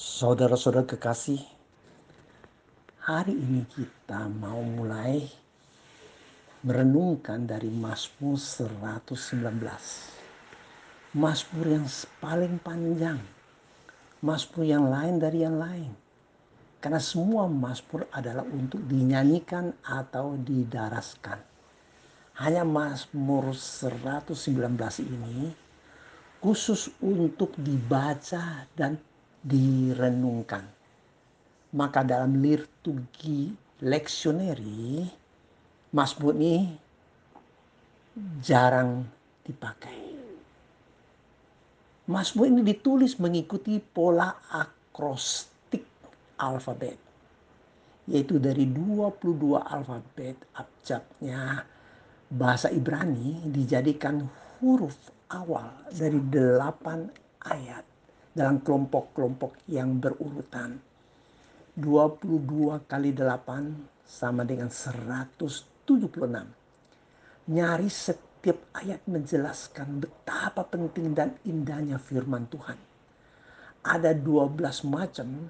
Saudara-saudara kekasih, hari ini kita mau mulai merenungkan dari Mazmur 119. Mazmur yang paling panjang. Mazmur yang lain dari yang lain. Karena semua Mazmur adalah untuk dinyanyikan atau didaraskan. Hanya Mazmur 119 ini khusus untuk dibaca dan direnungkan. Maka dalam liturgi leksioneri, Mazmur ini jarang dipakai. Mazmur ini ditulis mengikuti pola akrostik alfabet. Yaitu dari 22 alfabet abjadnya bahasa Ibrani dijadikan huruf awal dari 8 ayat dalam kelompok-kelompok yang berurutan. 22 kali 8 sama dengan 176. Nyaris setiap ayat menjelaskan betapa penting dan indahnya firman Tuhan. Ada 12 macam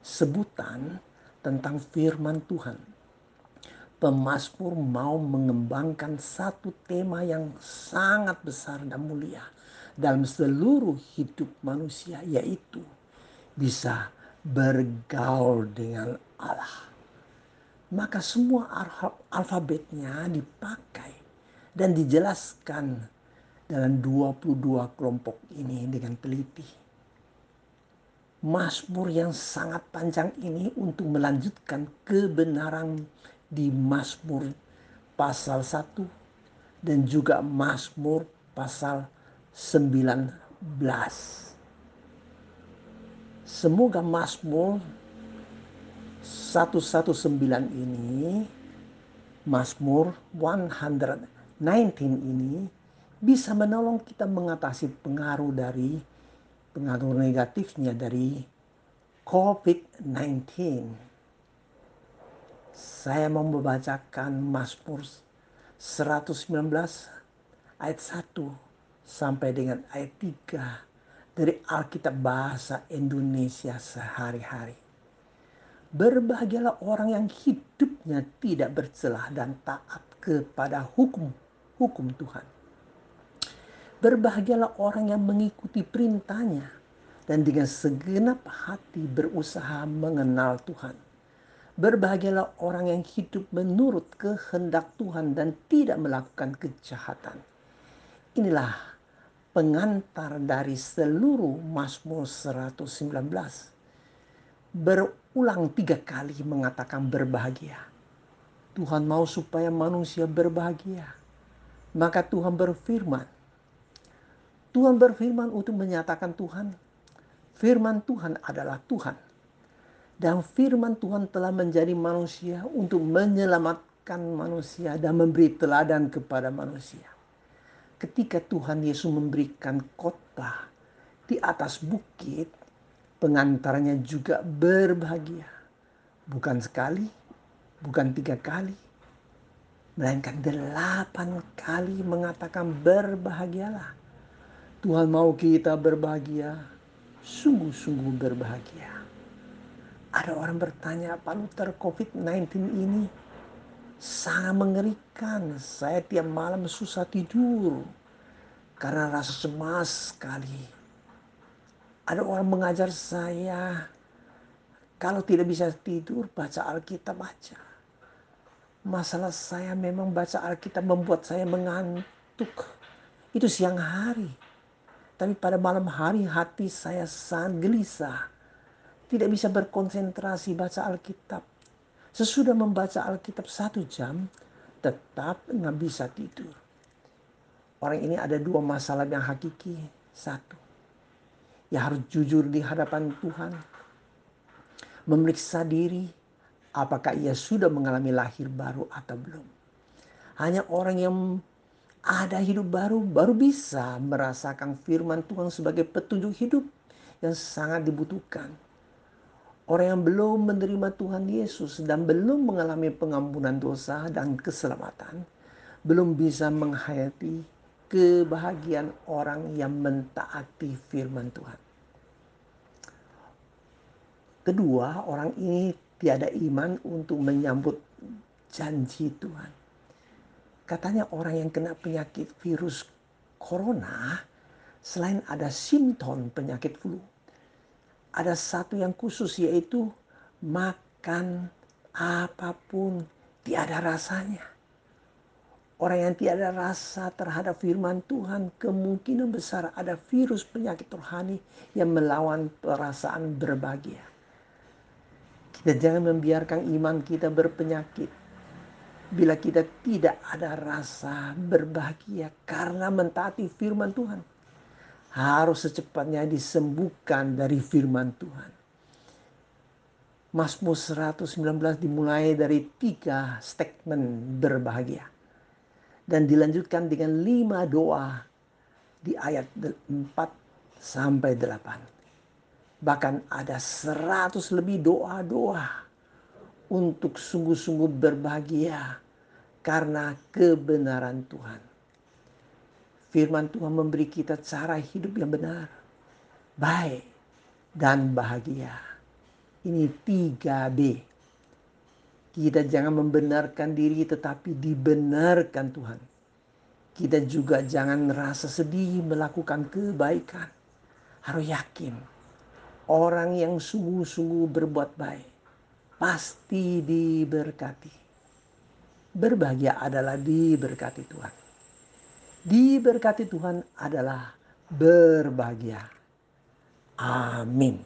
sebutan tentang firman Tuhan. Pemasmur mau mengembangkan satu tema yang sangat besar dan mulia dalam seluruh hidup manusia yaitu bisa bergaul dengan Allah. Maka semua alfabetnya dipakai dan dijelaskan dalam 22 kelompok ini dengan teliti. Mazmur yang sangat panjang ini untuk melanjutkan kebenaran di Mazmur pasal 1 dan juga Mazmur pasal 19. Semoga Mazmur 119 ini Mazmur 119 ini bisa menolong kita mengatasi pengaruh dari pengaruh negatifnya dari COVID-19. Saya mau membacakan Mazmur 119 ayat 1 sampai dengan ayat 3 dari Alkitab bahasa Indonesia sehari-hari. Berbahagialah orang yang hidupnya tidak bercelah dan taat kepada hukum-hukum Tuhan. Berbahagialah orang yang mengikuti perintahnya dan dengan segenap hati berusaha mengenal Tuhan. Berbahagialah orang yang hidup menurut kehendak Tuhan dan tidak melakukan kejahatan. Inilah pengantar dari seluruh Mazmur 119. Berulang tiga kali mengatakan berbahagia. Tuhan mau supaya manusia berbahagia. Maka Tuhan berfirman. Tuhan berfirman untuk menyatakan Tuhan. Firman Tuhan adalah Tuhan. Dan firman Tuhan telah menjadi manusia untuk menyelamatkan manusia dan memberi teladan kepada manusia ketika Tuhan Yesus memberikan kota di atas bukit, pengantarnya juga berbahagia. Bukan sekali, bukan tiga kali, melainkan delapan kali mengatakan berbahagialah. Tuhan mau kita berbahagia, sungguh-sungguh berbahagia. Ada orang bertanya, Pak Luther COVID-19 ini sangat mengerikan. Saya tiap malam susah tidur karena rasa cemas sekali. Ada orang mengajar saya kalau tidak bisa tidur baca Alkitab baca. Masalah saya memang baca Alkitab membuat saya mengantuk. Itu siang hari. Tapi pada malam hari hati saya sangat gelisah. Tidak bisa berkonsentrasi baca Alkitab. Sesudah membaca Alkitab satu jam, tetap nggak bisa tidur. Orang ini ada dua masalah yang hakiki. Satu, ya harus jujur di hadapan Tuhan. Memeriksa diri, apakah ia sudah mengalami lahir baru atau belum. Hanya orang yang ada hidup baru, baru bisa merasakan firman Tuhan sebagai petunjuk hidup yang sangat dibutuhkan. Orang yang belum menerima Tuhan Yesus dan belum mengalami pengampunan dosa dan keselamatan, belum bisa menghayati kebahagiaan orang yang mentaati firman Tuhan. Kedua, orang ini tiada iman untuk menyambut janji Tuhan. Katanya orang yang kena penyakit virus corona, selain ada simptom penyakit flu, ada satu yang khusus yaitu makan apa pun tiada rasanya. Orang yang tiada rasa terhadap firman Tuhan kemungkinan besar ada virus penyakit rohani yang melawan perasaan berbahagia. Kita jangan membiarkan iman kita berpenyakit. Bila kita tidak ada rasa berbahagia karena mentaati firman Tuhan. Harus secepatnya disembuhkan dari firman Tuhan. Mazmur 119 dimulai dari tiga statement berbahagia dan dilanjutkan dengan lima doa di ayat 4 sampai 8. Bahkan ada seratus lebih doa-doa untuk sungguh-sungguh berbahagia karena kebenaran Tuhan. Firman Tuhan memberi kita cara hidup yang benar, baik, dan bahagia. Ini 3B kita jangan membenarkan diri tetapi dibenarkan Tuhan. Kita juga jangan merasa sedih melakukan kebaikan. Harus yakin orang yang sungguh-sungguh berbuat baik pasti diberkati. Berbahagia adalah diberkati Tuhan. Diberkati Tuhan adalah berbahagia. Amin.